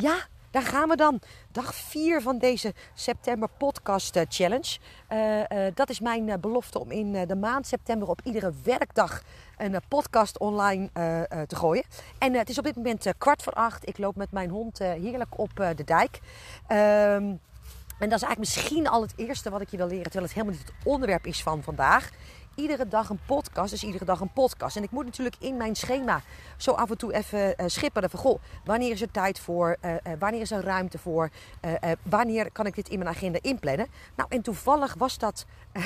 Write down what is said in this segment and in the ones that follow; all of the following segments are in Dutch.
Ja, daar gaan we dan. Dag 4 van deze september podcast eh, challenge. Uh, uh, dat is mijn belofte om in de maand september op iedere werkdag een podcast online te gooien. En het is op dit moment kwart voor acht. Ik loop met mijn hond heerlijk op de dijk. Ehm, en dat is eigenlijk misschien al het eerste wat ik je wil leren, terwijl het helemaal niet het onderwerp is van vandaag iedere dag een podcast is iedere dag een podcast. En ik moet natuurlijk in mijn schema zo af en toe even uh, schipperen van... Goh, wanneer is er tijd voor? Uh, uh, wanneer is er ruimte voor? wanneer kan ik dit in mijn agenda inplannen? Nou, en toevallig was dat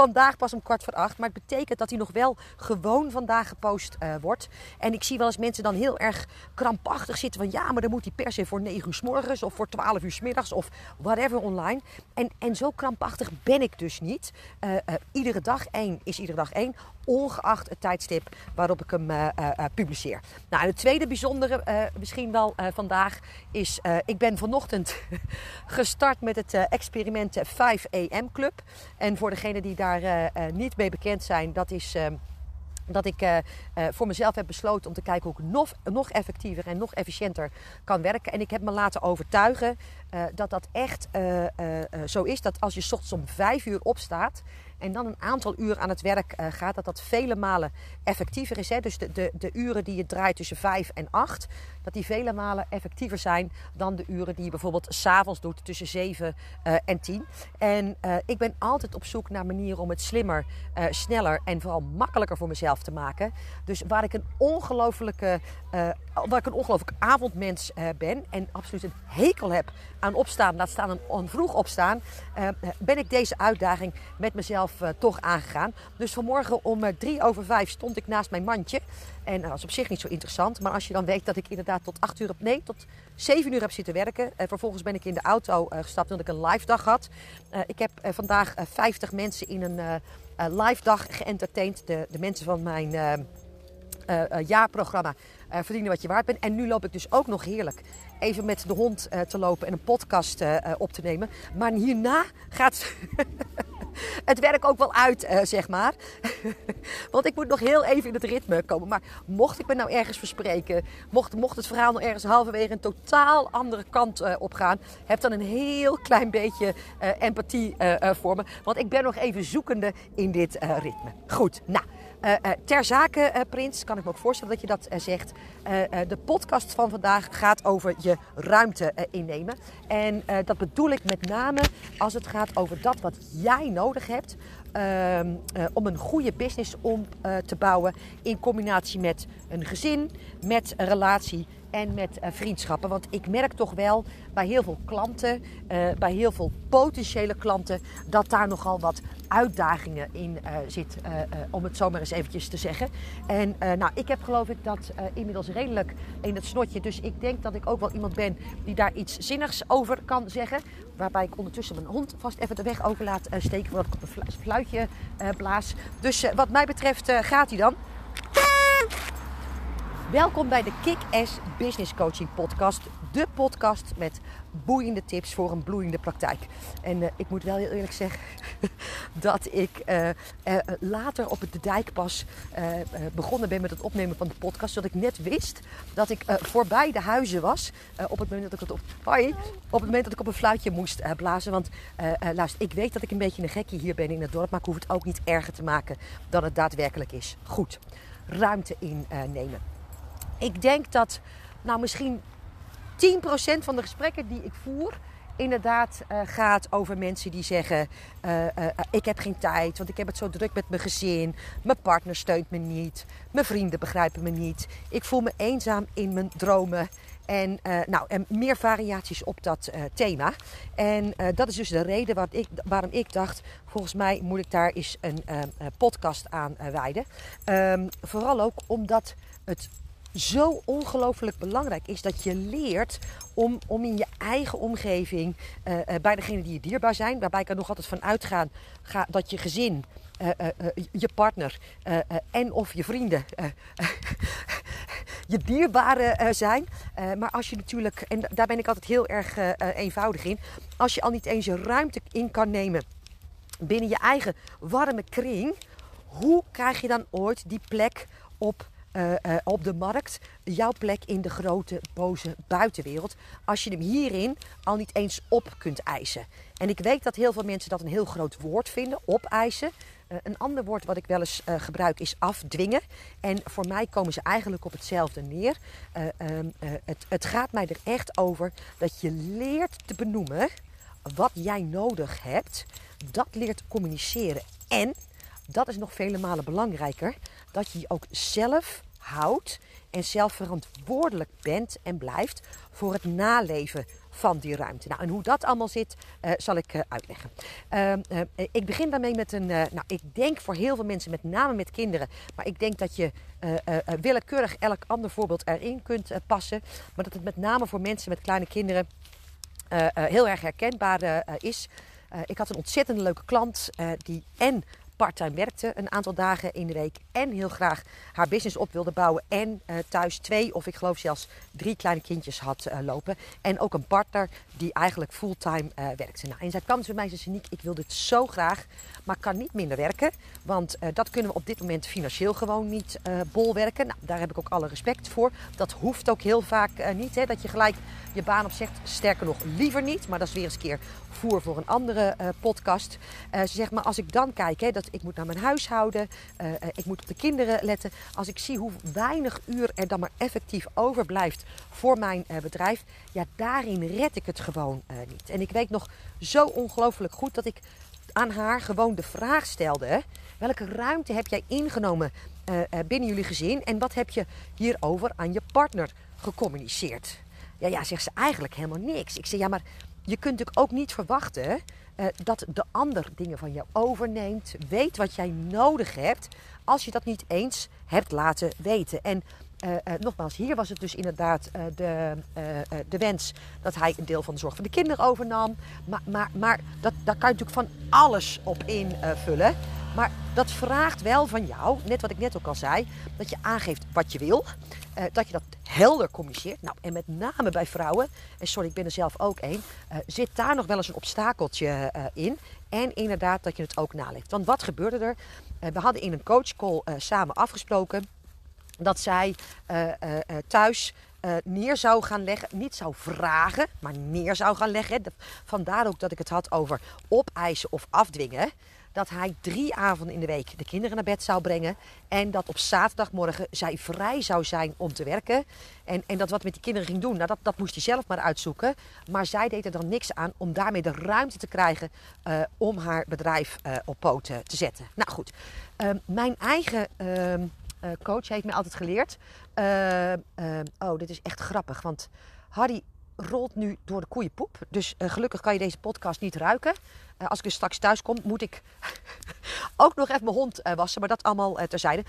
vandaag pas om kwart voor acht. Maar het betekent dat hij nog wel gewoon vandaag gepost wordt. En ik zie wel eens mensen dan heel erg krampachtig zitten van... Ja, maar dan moet hij per se voor 9 uur s morgens of voor 12 uur s middags of whatever online. En, en zo krampachtig ben ik dus niet. iedere dag één is iedere dag één, ongeacht het tijdstip waarop ik hem uh, uh, publiceer. Nou, het tweede bijzondere misschien wel vandaag is, ik ben vanochtend gestart met het experiment 5 AM Club. En voor degenen die daar niet mee bekend zijn, dat is dat ik voor mezelf heb besloten om te kijken hoe ik nog, nog effectiever en nog efficiënter kan werken. En ik heb me laten overtuigen dat dat echt zo is. Dat als je ochtends om vijf uur opstaat en dan een aantal uur aan het werk uh, gaat, dat dat vele malen effectiever is. Hè? Dus de, de, de uren die je draait tussen 5 en 8, dat die vele malen effectiever zijn dan de uren die je bijvoorbeeld s'avonds doet tussen 7 uh, en 10. En uh, ik ben altijd op zoek naar manieren om het slimmer, sneller en vooral makkelijker voor mezelf te maken. Dus waar ik een ongelofelijke, waar ik een ongelooflijk avondmens ben en absoluut een hekel heb aan opstaan, laat staan een vroeg opstaan, ben ik deze uitdaging met mezelf uh, toch aangegaan. Dus vanmorgen om uh, drie over vijf stond ik naast mijn mandje. En dat is op zich niet zo interessant. Maar als je dan weet dat ik inderdaad tot acht uur, op, nee, tot zeven uur heb zitten werken. En vervolgens ben ik in de auto gestapt omdat ik een live dag had. ik heb vandaag 50 mensen in een live dag geëntertained. De, de mensen van mijn jaarprogramma Verdienen wat je waard bent. En nu loop ik dus ook nog heerlijk even met de hond te lopen en een podcast op te nemen. Maar hierna gaat het werk ook wel uit, uh, zeg maar. Want ik moet nog heel even in het ritme komen. Maar mocht ik me nou ergens verspreken, mocht, mocht het verhaal nog ergens halverwege een totaal andere kant uh, op gaan, heb dan een heel klein beetje uh, empathie voor me. Want ik ben nog even zoekende in dit ritme. Goed, nou. Uh, uh, ter zake, uh, Prins, kan ik me ook voorstellen dat je dat zegt. de podcast van vandaag gaat over je ruimte innemen. En dat bedoel ik met name als het gaat over dat wat jij nodig hebt ehm, om een goede business om te bouwen. In combinatie met een gezin, met een relatie en met uh, vriendschappen. Want ik merk toch wel bij heel veel klanten, bij heel veel potentiële klanten, dat daar nogal wat uitdagingen in zit, om het zomaar eens eventjes te zeggen. En nou, ik heb geloof ik dat inmiddels redelijk in het snotje. Dus ik denk dat ik ook wel iemand ben die daar iets zinnigs over kan zeggen. Waarbij ik ondertussen mijn hond vast even de weg over laat steken voordat ik op een fluitje blaas. Dus wat mij betreft gaat hij dan. Welkom bij de Kick-Ass Business Coaching Podcast. De podcast met boeiende tips voor een bloeiende praktijk. En uh, ik moet wel heel eerlijk zeggen dat ik uh, uh, later op het dijk pas begonnen ben met het opnemen van de podcast. Zodat ik net wist dat ik voorbij de huizen was. op het moment dat ik het op, op het moment dat ik op een fluitje moest blazen. Want luister, ik weet dat ik een beetje een gekkie hier ben in het dorp. Maar ik hoef het ook niet erger te maken dan het daadwerkelijk is. Goed, ruimte innemen. Ik denk dat nou misschien 10% van de gesprekken die ik voer inderdaad uh, gaat over mensen die zeggen: uh, uh, Ik heb geen tijd, want ik heb het zo druk met mijn gezin. Mijn partner steunt me niet. Mijn vrienden begrijpen me niet. Ik voel me eenzaam in mijn dromen. En, nou, en meer variaties op dat thema. En dat is dus de reden ik, waarom ik dacht: volgens mij moet ik daar eens een podcast aan wijden. Um, vooral ook omdat het zo ongelooflijk belangrijk is dat je leert om, om in je eigen omgeving, uh, uh, bij degenen die je dierbaar zijn, waarbij ik er nog altijd van uitga ga, dat je gezin, uh, je partner en of je vrienden je dierbaren zijn. maar als je natuurlijk, en daar ben ik altijd heel erg eenvoudig in, als je al niet eens je ruimte in kan nemen binnen je eigen warme kring, hoe krijg je dan ooit die plek op op de markt jouw plek in de grote, boze buitenwereld. Als je hem hierin al niet eens op kunt eisen. En ik weet dat heel veel mensen dat een heel groot woord vinden, opeisen. Uh, een ander woord wat ik wel eens gebruik is afdwingen. En voor mij komen ze eigenlijk op hetzelfde neer. Uh, het, het gaat mij er echt over dat je leert te benoemen wat jij nodig hebt. Dat leert communiceren. En, dat is nog vele malen belangrijker, dat je je ook zelf houdt en zelf verantwoordelijk bent en blijft voor het naleven van die ruimte. Nou, en hoe dat allemaal zit, uh, zal ik uh, uitleggen. Uh, ik begin daarmee met een, nou, ik denk voor heel veel mensen, met name met kinderen, maar ik denk dat je willekeurig elk ander voorbeeld erin kunt passen, maar dat het met name voor mensen met kleine kinderen heel erg herkenbaar is. ik had een ontzettend leuke klant die en parttime werkte een aantal dagen in de week en heel graag haar business op wilde bouwen en uh, thuis twee of ik geloof zelfs drie kleine kindjes had uh, lopen en ook een partner die eigenlijk fulltime uh, werkte. Nou, en zij kwam bij mij en zei: ik wil dit zo graag, maar kan niet minder werken, want dat kunnen we op dit moment financieel gewoon niet bolwerken. Nou, daar heb ik ook alle respect voor. Dat hoeft ook heel vaak niet, hè, dat je gelijk je baan opzegt. Sterker nog, liever niet, maar dat is weer eens een keer voer voor een andere podcast. Ze zegt maar als ik dan kijk, hè, dat ik moet naar mijn huishouden, uh, ik moet op de kinderen letten. Als ik zie hoe weinig uur er dan maar effectief overblijft voor mijn bedrijf, ja, daarin red ik het gewoon niet. En ik weet nog zo ongelooflijk goed dat ik aan haar gewoon de vraag stelde: welke ruimte heb jij ingenomen binnen jullie gezin en wat heb je hierover aan je partner gecommuniceerd? Ja, ja, zegt ze eigenlijk helemaal niks. Ik zeg ja, maar je kunt natuurlijk ook niet verwachten dat de ander dingen van jou overneemt, weet wat jij nodig hebt, als je dat niet eens hebt laten weten. En uh, uh, nogmaals, hier was het dus inderdaad de, de wens dat hij een deel van de zorg van de kinderen overnam. Maar, maar, maar dat, daar kan je natuurlijk van alles op invullen. Maar dat vraagt wel van jou, net wat ik net ook al zei, dat je aangeeft wat je wil. Uh, dat je dat helder communiceert. Nou, en met name bij vrouwen, en sorry, ik ben er zelf ook één, uh, zit daar nog wel eens een obstakeltje uh, in. En inderdaad dat je het ook naleeft. Want wat gebeurde er? we hadden in een coachcall samen afgesproken dat zij thuis neer zou gaan leggen. Niet zou vragen, maar neer zou gaan leggen. Vandaar ook dat ik het had over opeisen of afdwingen dat hij drie avonden in de week de kinderen naar bed zou brengen. En dat op zaterdagmorgen zij vrij zou zijn om te werken. En, en dat wat met die kinderen ging doen, nou dat, dat moest hij zelf maar uitzoeken. Maar zij deed er dan niks aan om daarmee de ruimte te krijgen uh, om haar bedrijf uh, op poten te zetten. Nou goed, uh, mijn eigen ehm, coach heeft mij altijd geleerd. Ehm, ehm, oh, dit is echt grappig, want Harry rolt nu door de koeienpoep. Dus gelukkig kan je deze podcast niet ruiken. Uh, als ik dus straks thuis kom, moet ik ook nog even mijn hond uh, wassen. Maar dat allemaal terzijde.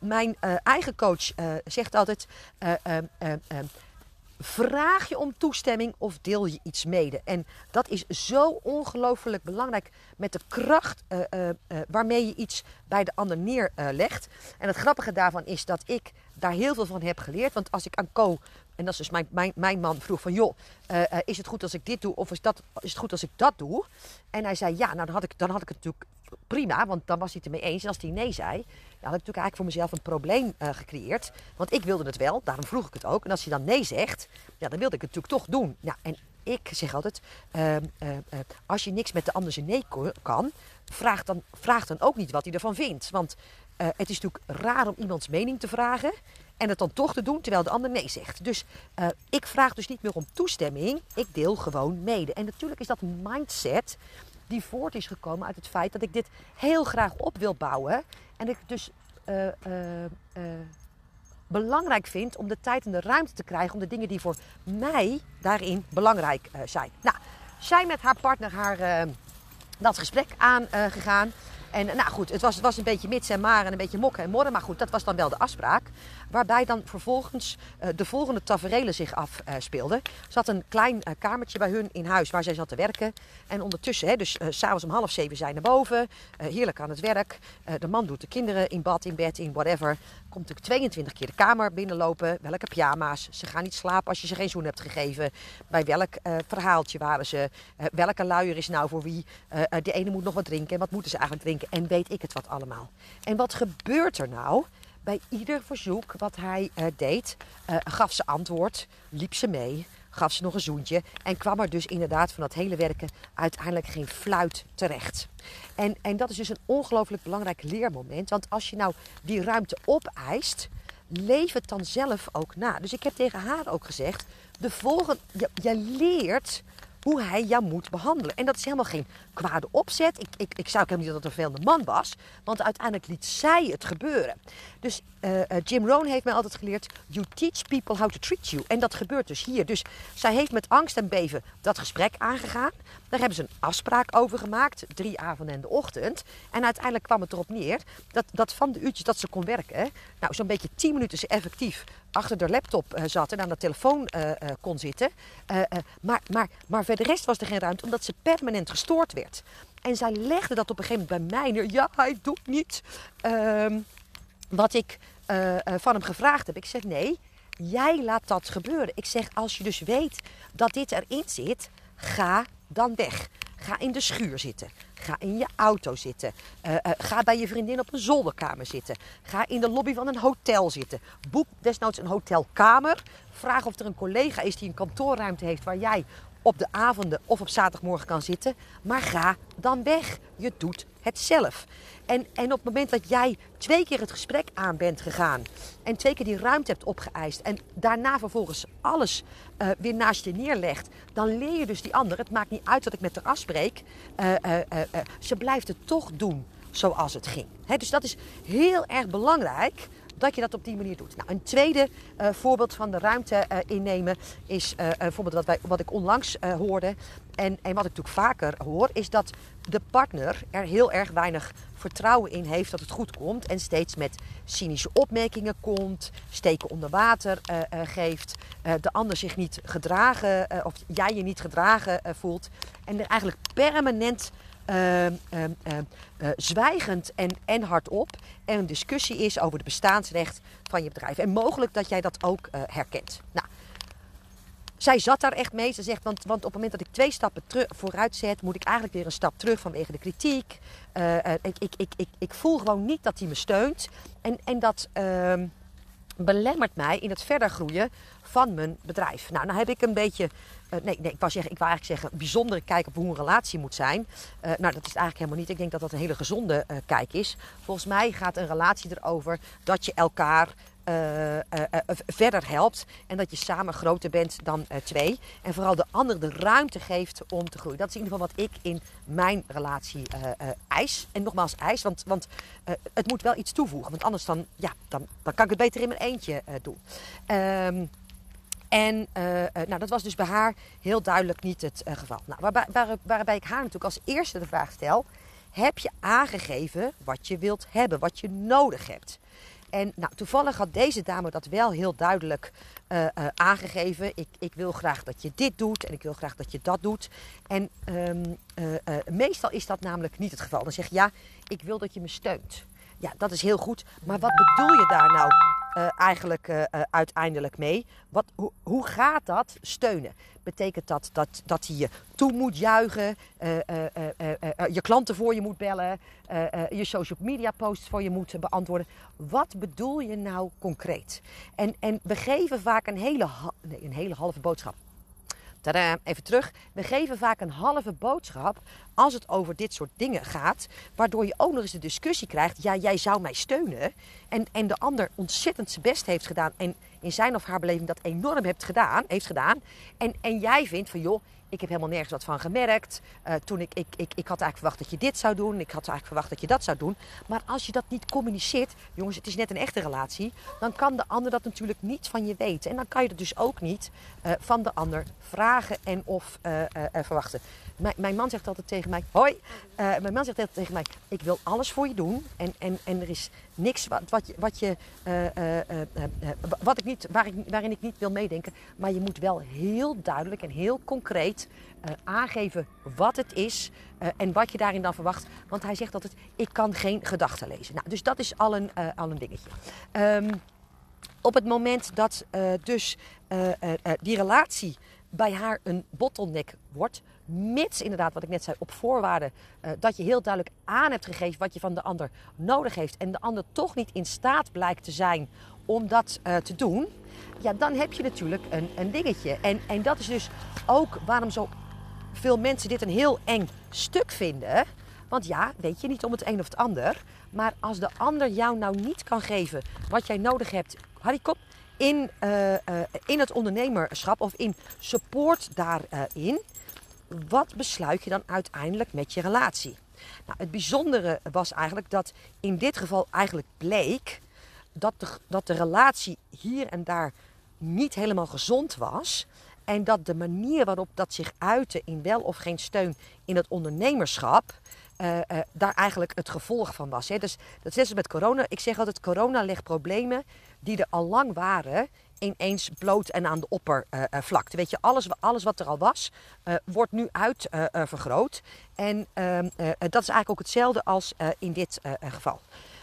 mijn eigen coach zegt altijd: vraag je om toestemming of deel je iets mede. En dat is zo ongelooflijk belangrijk met de kracht waarmee je iets bij de ander neerlegt. en het grappige daarvan is dat ik daar heel veel van heb geleerd. Want als ik aan Co en dat is dus mijn, mijn, mijn man vroeg van, joh, is het goed als ik dit doe of is, dat, is het goed als ik dat doe? En hij zei, ja, nou dan had ik, dan had ik het natuurlijk prima, want dan was hij het ermee eens. En als hij nee zei, had ik natuurlijk eigenlijk voor mezelf een probleem uh, gecreëerd. Want ik wilde het wel, daarom vroeg ik het ook. En als hij dan nee zegt, ja, dan wilde ik het natuurlijk toch doen. Ja, en ik zeg altijd, ehm, als je niks met de ander zijn nee kan, vraag dan, vraag dan ook niet wat hij ervan vindt. Want het is natuurlijk raar om iemands mening te vragen. En het dan toch te doen terwijl de ander nee zegt. Dus ik vraag dus niet meer om toestemming. Ik deel gewoon mede. En natuurlijk is dat mindset die voort is gekomen uit het feit dat ik dit heel graag op wil bouwen. En ik dus uh, uh, belangrijk vind om de tijd en de ruimte te krijgen om de dingen die voor mij daarin belangrijk zijn. Nou, zij met haar partner haar, dat gesprek aangegaan. En nou goed, het was, het was een beetje mits en maar en een beetje mokken en morren. Maar goed, dat was dan wel de afspraak. Waarbij dan vervolgens uh, de volgende taferelen zich afspeelden. Uh, er zat een klein kamertje bij hun in huis waar zij zat te werken. En ondertussen, hè, dus s'avonds om half zeven zijn naar boven. heerlijk aan het werk. de man doet de kinderen in bad, in bed, in whatever. Komt natuurlijk 22 keer de kamer binnenlopen. Welke pyjama's. Ze gaan niet slapen als je ze geen zoen hebt gegeven. Bij welk verhaaltje waren ze. welke luier is nou voor wie. de ene moet nog wat drinken. En wat moeten ze eigenlijk drinken? En weet ik het wat allemaal. En wat gebeurt er nou? bij ieder verzoek wat hij deed, gaf ze antwoord, liep ze mee, gaf ze nog een zoentje en kwam er dus inderdaad van dat hele werken uiteindelijk geen fluit terecht. En, en dat is dus een ongelooflijk belangrijk leermoment, want als je nou die ruimte opeist, leef het dan zelf ook na. Dus ik heb tegen haar ook gezegd, de volgende, je leert hoe hij jou moet behandelen. En dat is helemaal geen kwade opzet. Ik, ik, ik zou ook helemaal niet dat het een vervelende man was. Want uiteindelijk liet zij het gebeuren. Dus uh, Jim Rohn heeft mij altijd geleerd... You teach people how to treat you. En dat gebeurt dus hier. Dus zij heeft met angst en beven dat gesprek aangegaan. Daar hebben ze een afspraak over gemaakt. Drie avonden en de ochtend. En uiteindelijk kwam het erop neer dat, dat van de uurtjes dat ze kon werken... Nou, zo'n beetje tien minuten ze effectief achter de laptop uh, zat en aan de telefoon kon zitten. maar, maar, maar voor de rest was er geen ruimte, omdat ze permanent gestoord werd. En zij legde dat op een gegeven moment bij mij neer. Ja, hij doet niet ehm, wat ik van hem gevraagd heb. Ik zeg nee, jij laat dat gebeuren. Ik zeg als je dus weet dat dit erin zit, ga dan weg. Ga in de schuur zitten. Ga in je auto zitten. Uh, ga bij je vriendin op een zolderkamer zitten. Ga in de lobby van een hotel zitten. Boek desnoods een hotelkamer. Vraag of er een collega is die een kantoorruimte heeft waar jij op de avonden of op zaterdagmorgen kan zitten. Maar ga dan weg. Je doet het zelf. En, en op het moment dat jij twee keer het gesprek aan bent gegaan en twee keer die ruimte hebt opgeëist en daarna vervolgens alles uh, weer naast je neerlegt, dan leer je dus die ander. Het maakt niet uit wat ik met haar afspreek. Uh, uh, ze blijft het toch doen zoals het ging. Dus dat is heel erg belangrijk dat je dat op die manier doet. Nou, een tweede uh, voorbeeld van de ruimte uh, innemen is uh, een voorbeeld wat, wij, wat ik onlangs hoorde. En, en wat ik natuurlijk vaker hoor, is dat de partner er heel erg weinig vertrouwen in heeft dat het goed komt. En steeds met cynische opmerkingen komt, steken onder water geeft, de ander zich niet gedragen, of jij je niet gedragen voelt. En er eigenlijk permanent uh, uh, uh, zwijgend en, en hardop er een discussie is over het bestaansrecht van je bedrijf. En mogelijk dat jij dat ook eh, herkent. Nou, zij zat daar echt mee. Ze zegt, want, want op het moment dat ik twee stappen vooruit zet, moet ik eigenlijk weer een stap terug vanwege de kritiek. Uh, ik, ik, ik, ik, ik voel gewoon niet dat hij me steunt. En, en dat ehm, belemmert mij in het verder groeien van mijn bedrijf. Nou, dan heb ik een beetje uh, nee, nee, ik wou, zeggen, ik wou eigenlijk zeggen, bijzondere kijk op hoe een relatie moet zijn. Uh, nou, dat is het eigenlijk helemaal niet. Ik denk dat dat een hele gezonde uh, kijk is. Volgens mij gaat een relatie erover dat je elkaar verder helpt. En dat je samen groter bent dan twee. En vooral de ander de ruimte geeft om te groeien. Dat is in ieder geval wat ik in mijn relatie eis. En nogmaals eis, want, want het moet wel iets toevoegen. Want anders dan, ja, dan, dan kan ik het beter in mijn eentje doen. Ehm, en nou, dat was dus bij haar heel duidelijk niet het geval. Nou, waarbij, waar, waarbij ik haar natuurlijk als eerste de vraag stel: heb je aangegeven wat je wilt hebben, wat je nodig hebt? En nou, toevallig had deze dame dat wel heel duidelijk uh, aangegeven. Ik, ik, wil graag dat je dit doet en ik wil graag dat je dat doet. En um, meestal is dat namelijk niet het geval. Dan zeg je ja, ik wil dat je me steunt. Ja, dat is heel goed. Maar wat bedoel je daar nou uh, eigenlijk uh, uh, uiteindelijk mee? Wat, hoe, hoe gaat dat steunen? Betekent dat dat, dat hij je toe moet juichen, je klanten voor je moet bellen, je social media posts voor je moet beantwoorden? Wat bedoel je nou concreet? En, en we geven vaak een hele, een hele halve boodschap. Tadaa, even terug. We geven vaak een halve boodschap als het over dit soort dingen gaat. Waardoor je ook nog eens de discussie krijgt. Ja, jij zou mij steunen. En, en de ander ontzettend zijn best heeft gedaan. En in zijn of haar beleving dat enorm heeft gedaan. Heeft gedaan. En, en jij vindt van joh, ik heb helemaal nergens wat van gemerkt. Uh, toen ik, ik, ik, ik had eigenlijk verwacht dat je dit zou doen. Ik had eigenlijk verwacht dat je dat zou doen. Maar als je dat niet communiceert, jongens, het is net een echte relatie. Dan kan de ander dat natuurlijk niet van je weten. En dan kan je dat dus ook niet uh, van de ander vragen en of uh, verwachten. Mijn, man zegt altijd tegen mij: Hoi. mijn man zegt altijd tegen mij: Ik wil alles voor je doen. En, en, en er is niks wat, wat je, wat, je, wat ik niet, waarin ik niet wil meedenken. Maar je moet wel heel duidelijk en heel concreet aangeven wat het is en wat je daarin dan verwacht. Want hij zegt altijd, ik kan geen gedachten lezen. Nou, dus dat is al een, al een dingetje. Um, op het moment dat dus die relatie bij haar een bottleneck wordt. Mits inderdaad, wat ik net zei, op voorwaarde uh, dat je heel duidelijk aan hebt gegeven wat je van de ander nodig heeft. En de ander toch niet in staat blijkt te zijn om dat uh, te doen. Ja, dan heb je natuurlijk een, een dingetje. En, en dat is dus ook waarom zo veel mensen dit een heel eng stuk vinden. Want ja, weet je, niet om het een of het ander. Maar als de ander jou nou niet kan geven wat jij nodig hebt, Harry Kop, in, uh, in het ondernemerschap of in support daarin, wat besluit je dan uiteindelijk met je relatie? Nou, het bijzondere was eigenlijk dat in dit geval eigenlijk bleek dat de, dat de relatie hier en daar niet helemaal gezond was. En dat de manier waarop dat zich uitte in wel of geen steun in het ondernemerschap, uh, uh, daar eigenlijk het gevolg van was. Hè. Dus dat is met corona. Ik zeg altijd, corona legt problemen die er al lang waren, ineens bloot en aan de oppervlakte. Weet je, alles, alles wat er al was, uh, wordt nu uitvergroot. en ehm, dat is eigenlijk ook hetzelfde als in dit geval.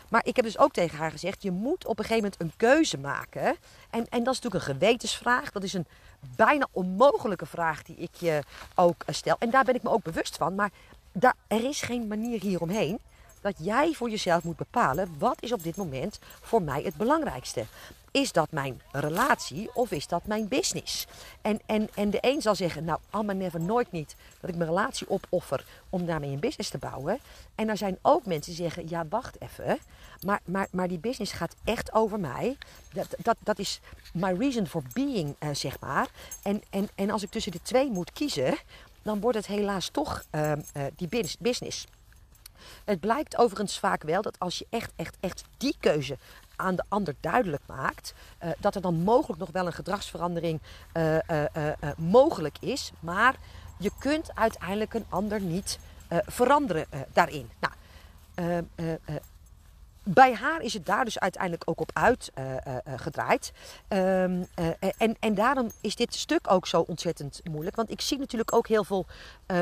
Maar ik heb dus ook tegen haar gezegd: je moet op een gegeven moment een keuze maken. En, en dat is natuurlijk een gewetensvraag. Dat is een bijna onmogelijke vraag die ik je ook stel. En daar ben ik me ook bewust van. Maar daar, er is geen manier hieromheen dat jij voor jezelf moet bepalen wat is op dit moment voor mij het belangrijkste. Is dat mijn relatie of is dat mijn business? En, en, en de een zal zeggen, nou, allemaal never, nooit niet dat ik mijn relatie opoffer om daarmee een business te bouwen. En er zijn ook mensen die zeggen, ja, wacht even, maar, maar, maar die business gaat echt over mij. Dat, dat, dat is my reason for being, uh, zeg maar. En, en, en als ik tussen de twee moet kiezen, dan wordt het helaas toch uh, uh, die business. Het blijkt overigens vaak wel dat als je echt, echt, echt die keuze aan de ander duidelijk maakt, uh, dat er dan mogelijk nog wel een gedragsverandering uh, uh, mogelijk is. Maar je kunt uiteindelijk een ander niet veranderen daarin. Nou, bij haar is het daar dus uiteindelijk ook op uitgedraaid. Um, en, en daarom is dit stuk ook zo ontzettend moeilijk. Want ik zie natuurlijk ook heel veel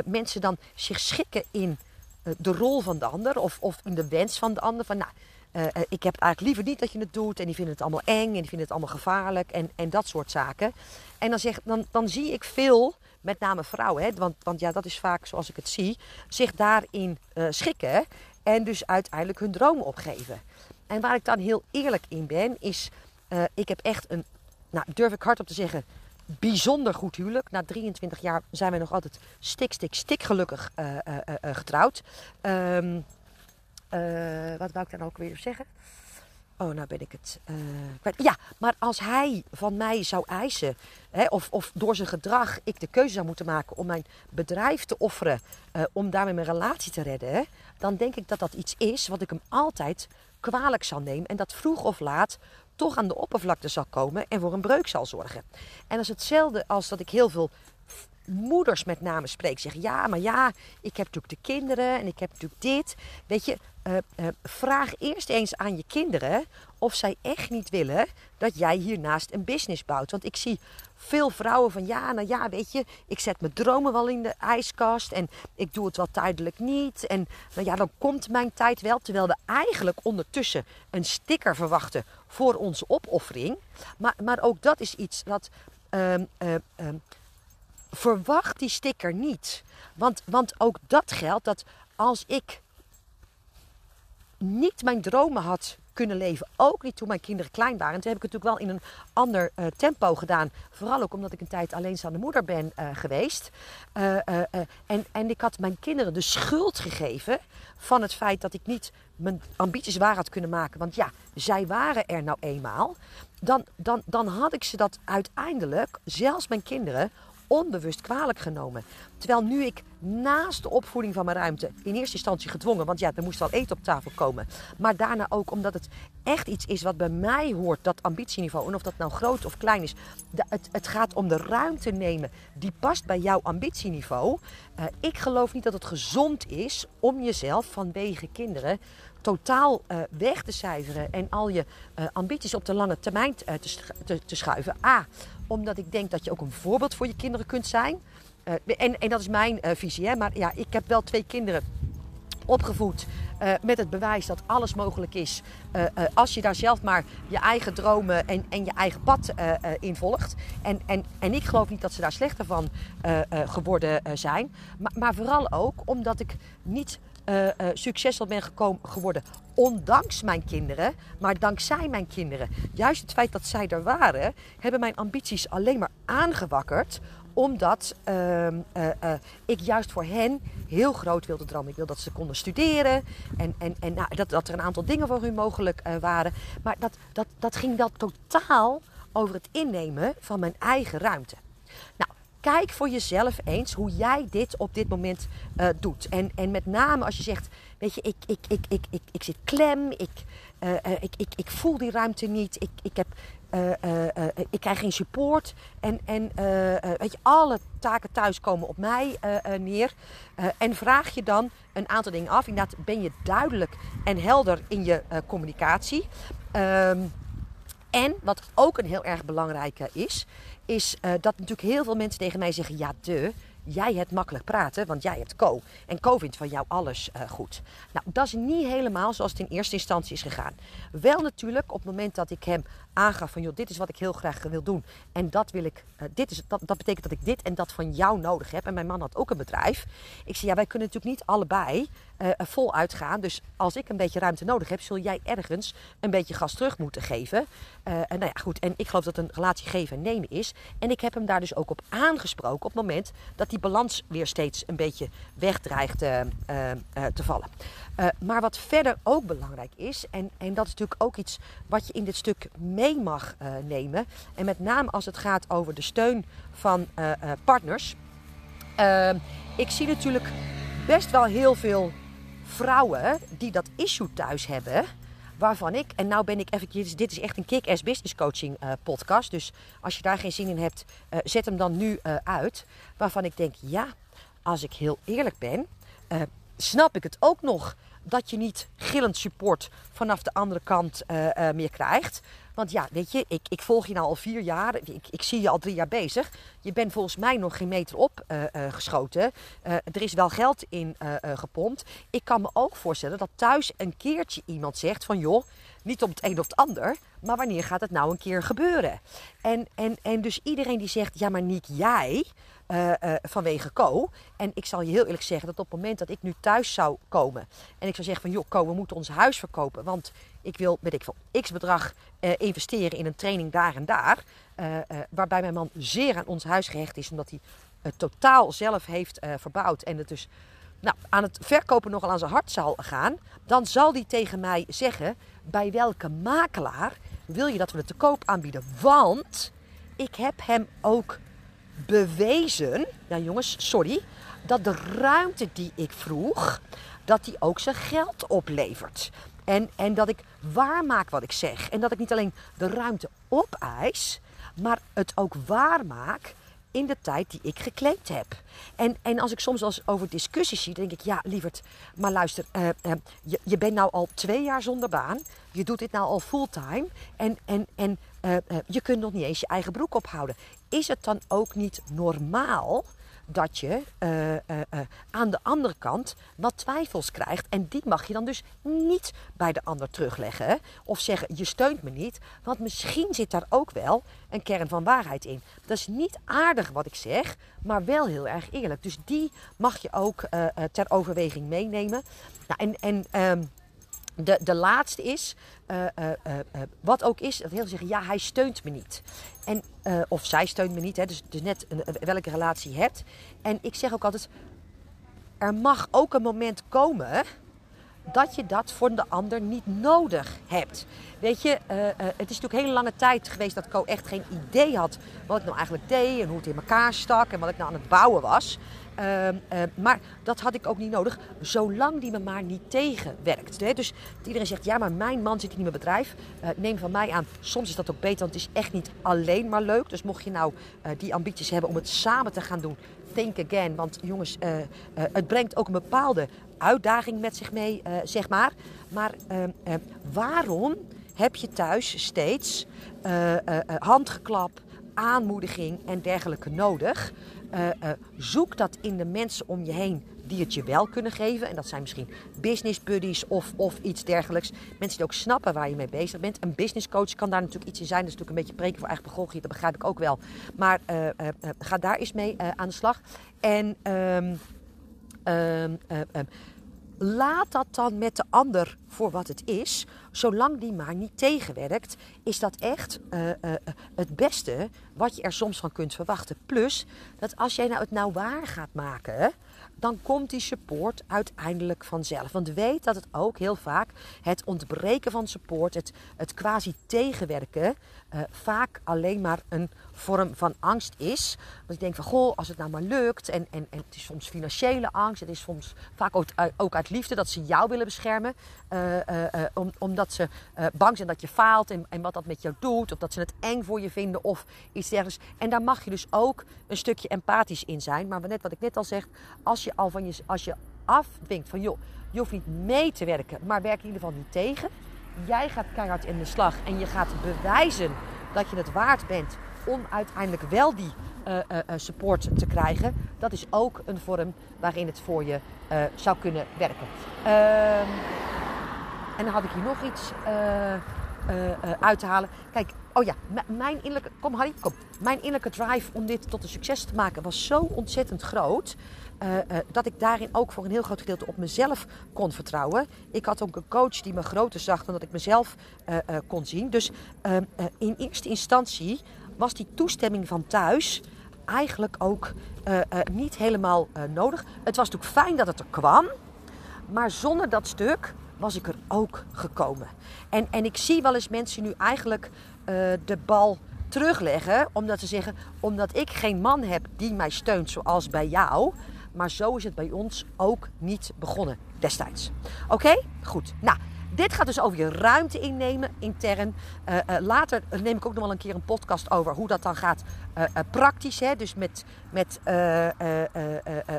mensen dan zich schikken in de rol van de ander of, of in de wens van de ander. Van, nou, uh, ik heb eigenlijk liever niet dat je het doet. En die vinden het allemaal eng en die vinden het allemaal gevaarlijk en, en dat soort zaken. En dan, zeg, dan, dan zie ik veel, met name vrouwen, hè, want, want ja, dat is vaak zoals ik het zie, zich daarin uh, schikken en dus uiteindelijk hun dromen opgeven. En waar ik dan heel eerlijk in ben, is, ik heb echt een, nou durf ik hardop te zeggen, bijzonder goed huwelijk. Na 23 jaar zijn wij nog altijd stik, stik, stik gelukkig getrouwd. Um, wat wou ik dan ook weer zeggen? Oh, nou ben ik het kwijt. Ja, maar als hij van mij zou eisen, hè, of, of door zijn gedrag ik de keuze zou moeten maken om mijn bedrijf te offeren, om daarmee mijn relatie te redden, hè, dan denk ik dat dat iets is wat ik hem altijd kwalijk zal nemen. En dat vroeg of laat toch aan de oppervlakte zal komen en voor een breuk zal zorgen. En dat is hetzelfde als dat ik heel veel moeders met name spreek. Zeggen ja, maar ja, ik heb natuurlijk de kinderen en ik heb natuurlijk dit. Weet je, uh, uh, vraag eerst eens aan je kinderen of zij echt niet willen dat jij hiernaast een business bouwt. Want ik zie veel vrouwen van ja, nou ja, weet je, ik zet mijn dromen wel in de ijskast en ik doe het wel tijdelijk niet. En nou ja, dan komt mijn tijd wel. Terwijl we eigenlijk ondertussen een sticker verwachten voor onze opoffering. Maar, maar ook dat is iets dat. Uh, verwacht die sticker niet. Want, want ook dat geldt dat als ik niet mijn dromen had kunnen leven. Ook niet toen mijn kinderen klein waren. toen heb ik het natuurlijk wel in een ander uh, tempo gedaan. Vooral ook omdat ik een tijd alleenstaande moeder ben uh, geweest. Uh, en, en ik had mijn kinderen de schuld gegeven van het feit dat ik niet mijn ambities waar had kunnen maken. Want ja, zij waren er nou eenmaal. Dan, dan, dan had ik ze dat uiteindelijk, zelfs mijn kinderen, onbewust kwalijk genomen. Terwijl nu ik naast de opvoeding van mijn ruimte in eerste instantie gedwongen, want ja, er moest wel eten op tafel komen. Maar daarna ook omdat het echt iets is wat bij mij hoort, dat ambitieniveau. En of dat nou groot of klein is, het, het gaat om de ruimte nemen die past bij jouw ambitieniveau. Uh, ik geloof niet dat het gezond is om jezelf vanwege kinderen totaal uh, weg te cijferen en al je uh, ambities op de lange termijn te, te, te schuiven. A, omdat ik denk dat je ook een voorbeeld voor je kinderen kunt zijn. Uh, en, en dat is mijn uh, visie. Hè? Maar ja, ik heb wel twee kinderen opgevoed uh, met het bewijs dat alles mogelijk is. Als je daar zelf maar je eigen dromen en, en je eigen pad in volgt. En, en, en ik geloof niet dat ze daar slechter van geworden zijn. Maar, maar vooral ook omdat ik niet succesvol ben gekomen, geworden ondanks mijn kinderen, maar dankzij mijn kinderen. Juist het feit dat zij er waren, hebben mijn ambities alleen maar aangewakkerd omdat uh, uh, uh, ik juist voor hen heel groot wilde dromen. Ik wilde dat ze konden studeren. En, en, en nou, dat, dat er een aantal dingen voor hun mogelijk eh, waren. Maar dat, dat, dat ging dan totaal over het innemen van mijn eigen ruimte. Kijk voor jezelf eens hoe jij dit op dit moment uh, doet. En, en met name als je zegt, weet je, ik, ik, ik, ik, ik, ik zit klem, ik, uh, uh, ik, ik, ik voel die ruimte niet, ik, ik heb ik krijg geen support. En, en weet je, alle taken thuis komen op mij neer. en vraag je dan een aantal dingen af. Inderdaad, ben je duidelijk en helder in je communicatie. Um, en wat ook een heel erg belangrijke is, is dat natuurlijk heel veel mensen tegen mij zeggen: ja, de jij hebt makkelijk praten, want jij hebt Co. En Co vindt van jou alles uh, goed. Nou, dat is niet helemaal zoals het in eerste instantie is gegaan. Wel natuurlijk op het moment dat ik hem aangaf van... joh, dit is wat ik heel graag wil doen. En dat wil ik... Uh, dit is, dat, dat betekent dat ik dit en dat van jou nodig heb. En mijn man had ook een bedrijf. Ik zei, ja, wij kunnen natuurlijk niet allebei uh, vol uitgaan. Dus als ik een beetje ruimte nodig heb... zul jij ergens een beetje gas terug moeten geven. en nou ja, goed. En ik geloof dat een relatie geven en nemen is. En ik heb hem daar dus ook op aangesproken... op het moment dat die balans weer steeds een beetje wegdreigt te vallen. Uh, maar wat verder ook belangrijk is, en, en dat is natuurlijk ook iets wat je in dit stuk mee mag uh, nemen. En met name als het gaat over de steun van uh, partners. Ehm, ik zie natuurlijk best wel heel veel vrouwen die dat issue thuis hebben. Waarvan ik, en nou ben ik even, dit is echt een kick-ass business coaching podcast. Dus als je daar geen zin in hebt, zet hem dan nu uit. Waarvan ik denk, ja, als ik heel eerlijk ben, snap ik het ook nog dat je niet gillend support vanaf de andere kant uh, uh, meer krijgt. Want ja, weet je, ik, ik volg je nou al vier jaar. Ik, ik zie je al drie jaar bezig. Je bent volgens mij nog geen meter op uh, geschoten. er is wel geld in gepompt. Ik kan me ook voorstellen dat thuis een keertje iemand zegt van joh, niet om het een of het ander, maar wanneer gaat het nou een keer gebeuren? En, en, en dus iedereen die zegt, ja maar niet jij, uh, uh, vanwege Co. En ik zal je heel eerlijk zeggen dat op het moment dat ik nu thuis zou komen en ik zou zeggen van joh Co, we moeten ons huis verkopen, want ik wil, weet ik veel, x bedrag uh, investeren in een training daar en daar, waarbij mijn man zeer aan ons huis gehecht is, omdat hij het totaal zelf heeft verbouwd en het dus nou, aan het verkopen nogal aan zijn hart zal gaan, dan zal die tegen mij zeggen: bij welke makelaar wil je dat we het te koop aanbieden? Want ik heb hem ook bewezen, ja jongens, sorry, dat de ruimte die ik vroeg, dat die ook zijn geld oplevert. En, en dat ik waarmaak wat ik zeg. En dat ik niet alleen de ruimte opeis, maar het ook waarmaak in de tijd die ik geclaimd heb. En, en als ik soms als over discussies zie, denk ik, ja, lieverd, maar luister, uh, uh, je, je bent nou al twee jaar zonder baan. Je doet dit nou al fulltime. En, en, en uh, je kunt nog niet eens je eigen broek ophouden. Is het dan ook niet normaal dat je uh, uh, uh, aan de andere kant wat twijfels krijgt. En die mag je dan dus niet bij de ander terugleggen. Of zeggen, je steunt me niet. Want misschien zit daar ook wel een kern van waarheid in. Dat is niet aardig wat ik zeg, maar wel heel erg eerlijk. Dus die mag je ook ter overweging meenemen. Nou, en... en ehm, de, de laatste is, uh, uh, uh, wat ook is, dat heel veel zeggen, ja, hij steunt me niet. En, of zij steunt me niet, hè, dus, dus net een, welke relatie je hebt. En ik zeg ook altijd, er mag ook een moment komen dat je dat voor de ander niet nodig hebt. Weet je, het is natuurlijk een hele lange tijd geweest dat Co echt geen idee had wat ik nou eigenlijk deed en hoe het in elkaar stak en wat ik nou aan het bouwen was. Uh, uh, maar dat had ik ook niet nodig, zolang die me maar niet tegenwerkt. Hè? Dus iedereen zegt, ja, maar mijn man zit in mijn bedrijf. Uh, neem van mij aan, soms is dat ook beter, want het is echt niet alleen maar leuk. Dus mocht je nou eh, die ambities hebben om het samen te gaan doen, think again. Want jongens, het brengt ook een bepaalde uitdaging met zich mee, zeg maar. Maar ehm, waarom heb je thuis steeds handgeklap, aanmoediging en dergelijke nodig? Uh, uh, zoek dat in de mensen om je heen die het je wel kunnen geven. En dat zijn misschien business buddies of, of iets dergelijks. Mensen die ook snappen waar je mee bezig bent. Een business coach kan daar natuurlijk iets in zijn. Dat is natuurlijk een beetje preken voor eigen begochtje, dat begrijp ik ook wel. Maar uh, ga daar eens mee aan de slag. En um, um, laat dat dan met de ander voor wat het is. Zolang die maar niet tegenwerkt, is dat echt uh, uh, het beste wat je er soms van kunt verwachten. Plus dat als jij nou het nou waar gaat maken, dan komt die support uiteindelijk vanzelf. Want weet dat het ook heel vaak het ontbreken van support, het, het quasi tegenwerken, uh, vaak alleen maar een vorm van angst is. Want ik denk van, goh, als het nou maar lukt. En, en, en het is soms financiële angst. Het is soms vaak ook, ook uit liefde dat ze jou willen beschermen. Om, omdat ze bang zijn dat je faalt en, en wat dat met jou doet. Of dat ze het eng voor je vinden of iets dergelijks. En daar mag je dus ook een stukje empathisch in zijn. Maar net wat ik net al zeg, als je al van je, als je afdwingt van joh, je hoeft niet mee te werken, maar werk in ieder geval niet tegen. Jij gaat keihard in de slag en je gaat bewijzen dat je het waard bent om uiteindelijk wel die uh, uh, support te krijgen. Dat is ook een vorm waarin het voor je zou kunnen werken. Ehm, en dan had ik hier nog iets uit te halen. Kijk, oh ja, mijn innerlijke. Kom, Harry, kom. Mijn innerlijke drive om dit tot een succes te maken was zo ontzettend groot. Uh, uh, dat ik daarin ook voor een heel groot gedeelte op mezelf kon vertrouwen. Ik had ook een coach die me groter zag dan dat ik mezelf uh, kon zien. Dus ehm, in eerste instantie was die toestemming van thuis eigenlijk ook niet helemaal nodig. Het was natuurlijk fijn dat het er kwam, maar zonder dat stuk was ik er ook gekomen. En, en ik zie wel eens mensen nu eigenlijk de bal terugleggen, omdat ze zeggen: omdat ik geen man heb die mij steunt zoals bij jou maar zo is het bij ons ook niet begonnen destijds. Oké? Goed. Nou, dit gaat dus over je ruimte innemen intern. Uh, later neem ik ook nog wel een keer een podcast over hoe dat dan gaat uh, praktisch. Hè? Dus met, met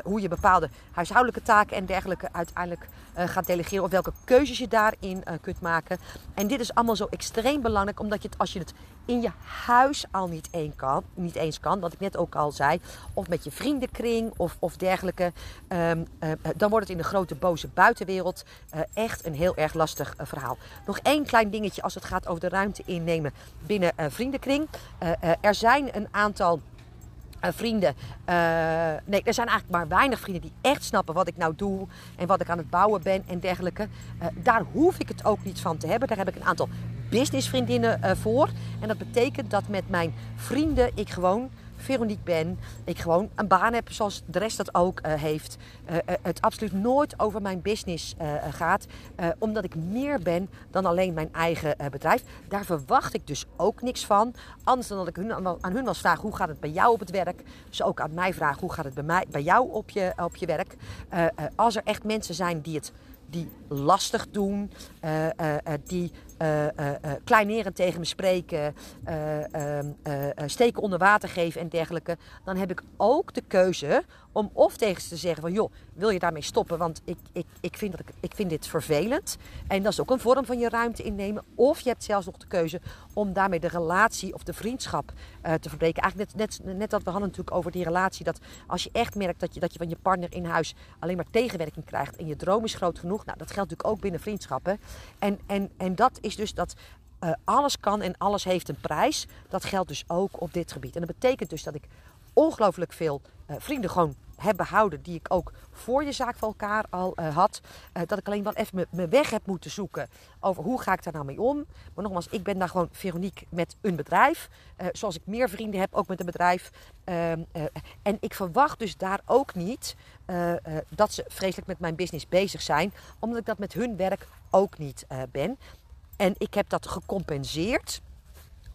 hoe je bepaalde huishoudelijke taken en dergelijke uiteindelijk gaat delegeren. Of welke keuzes je daarin kunt maken. En dit is allemaal zo extreem belangrijk. Omdat je het, als je het in je huis al niet, een kan, niet eens kan. Wat ik net ook al zei. Of met je vriendenkring of, of dergelijke. Um, dan wordt het in de grote boze buitenwereld echt een heel erg lastig verhaal. Nog één klein dingetje als het gaat over de ruimte innemen binnen vriendenkring. Er zijn een aantal vrienden. nee, er zijn eigenlijk maar weinig vrienden die echt snappen wat ik nou doe en wat ik aan het bouwen ben en dergelijke. daar hoef ik het ook niet van te hebben. Daar heb ik een aantal businessvriendinnen voor. En dat betekent dat met mijn vrienden ik gewoon Veronique ben. Ik gewoon een baan heb zoals de rest dat ook uh, heeft. Uh, het absoluut nooit over mijn business gaat. omdat ik meer ben dan alleen mijn eigen bedrijf. Daar verwacht ik dus ook niks van. Anders dan dat ik hun, aan hun was vragen hoe gaat het bij jou op het werk. Ze ook aan mij vragen hoe gaat het bij, mij, bij jou op je, op je werk. als er echt mensen zijn die het die lastig doen, uh, uh, die kleinerend tegen me spreken, ehm, steken onder water geven en dergelijke, dan heb ik ook de keuze om of tegen ze te zeggen van joh, wil je daarmee stoppen, want ik, ik, ik, vind, dat ik, ik vind dit vervelend. En dat is ook een vorm van je ruimte innemen. Of je hebt zelfs nog de keuze om daarmee de relatie of de vriendschap te verbreken. Eigenlijk net, net, net dat we hadden natuurlijk over die relatie, dat als je echt merkt dat je, dat je van je partner in huis alleen maar tegenwerking krijgt en je droom is groot genoeg, nou dat geldt natuurlijk ook binnen vriendschappen. En, en, en dat is dus dat uh, alles kan en alles heeft een prijs. Dat geldt dus ook op dit gebied. En dat betekent dus dat ik ongelooflijk veel uh, vrienden gewoon heb behouden die ik ook voor je zaak van elkaar al uh, had. Uh, dat ik alleen wel even mijn weg heb moeten zoeken over hoe ga ik daar nou mee om. Maar nogmaals, ik ben daar gewoon Veronique met een bedrijf. Uh, zoals ik meer vrienden heb, ook met een bedrijf. Ehm, en ik verwacht dus daar ook niet dat ze vreselijk met mijn business bezig zijn. Omdat ik dat met hun werk ook niet ben. En ik heb dat gecompenseerd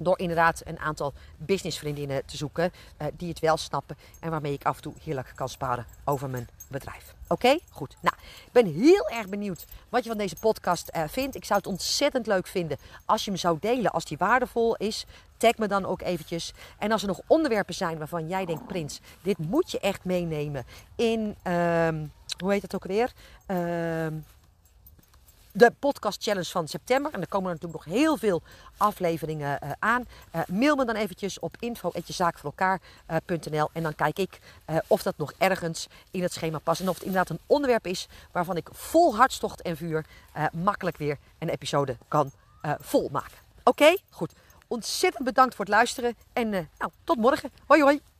door inderdaad een aantal businessvriendinnen te zoeken uh, die het wel snappen en waarmee ik af en toe heerlijk kan sparen over mijn bedrijf. Oké, goed. Nou, ik ben heel erg benieuwd wat je van deze podcast uh, vindt. Ik zou het ontzettend leuk vinden als je me zou delen als die waardevol is. Tag me dan ook eventjes. En als er nog onderwerpen zijn waarvan jij denkt, Prins, dit moet je echt meenemen in, um, hoe heet dat ook weer? De podcast challenge van september. En er komen natuurlijk nog heel veel afleveringen uh, aan. Uh, mail me dan eventjes op info.zaakvoorelkaar.nl en dan kijk ik of dat nog ergens in het schema past. En of het inderdaad een onderwerp is waarvan ik vol hartstocht en vuur makkelijk weer een episode kan volmaken. Oké, goed. Ontzettend bedankt voor het luisteren en nou, tot morgen. Hoi hoi.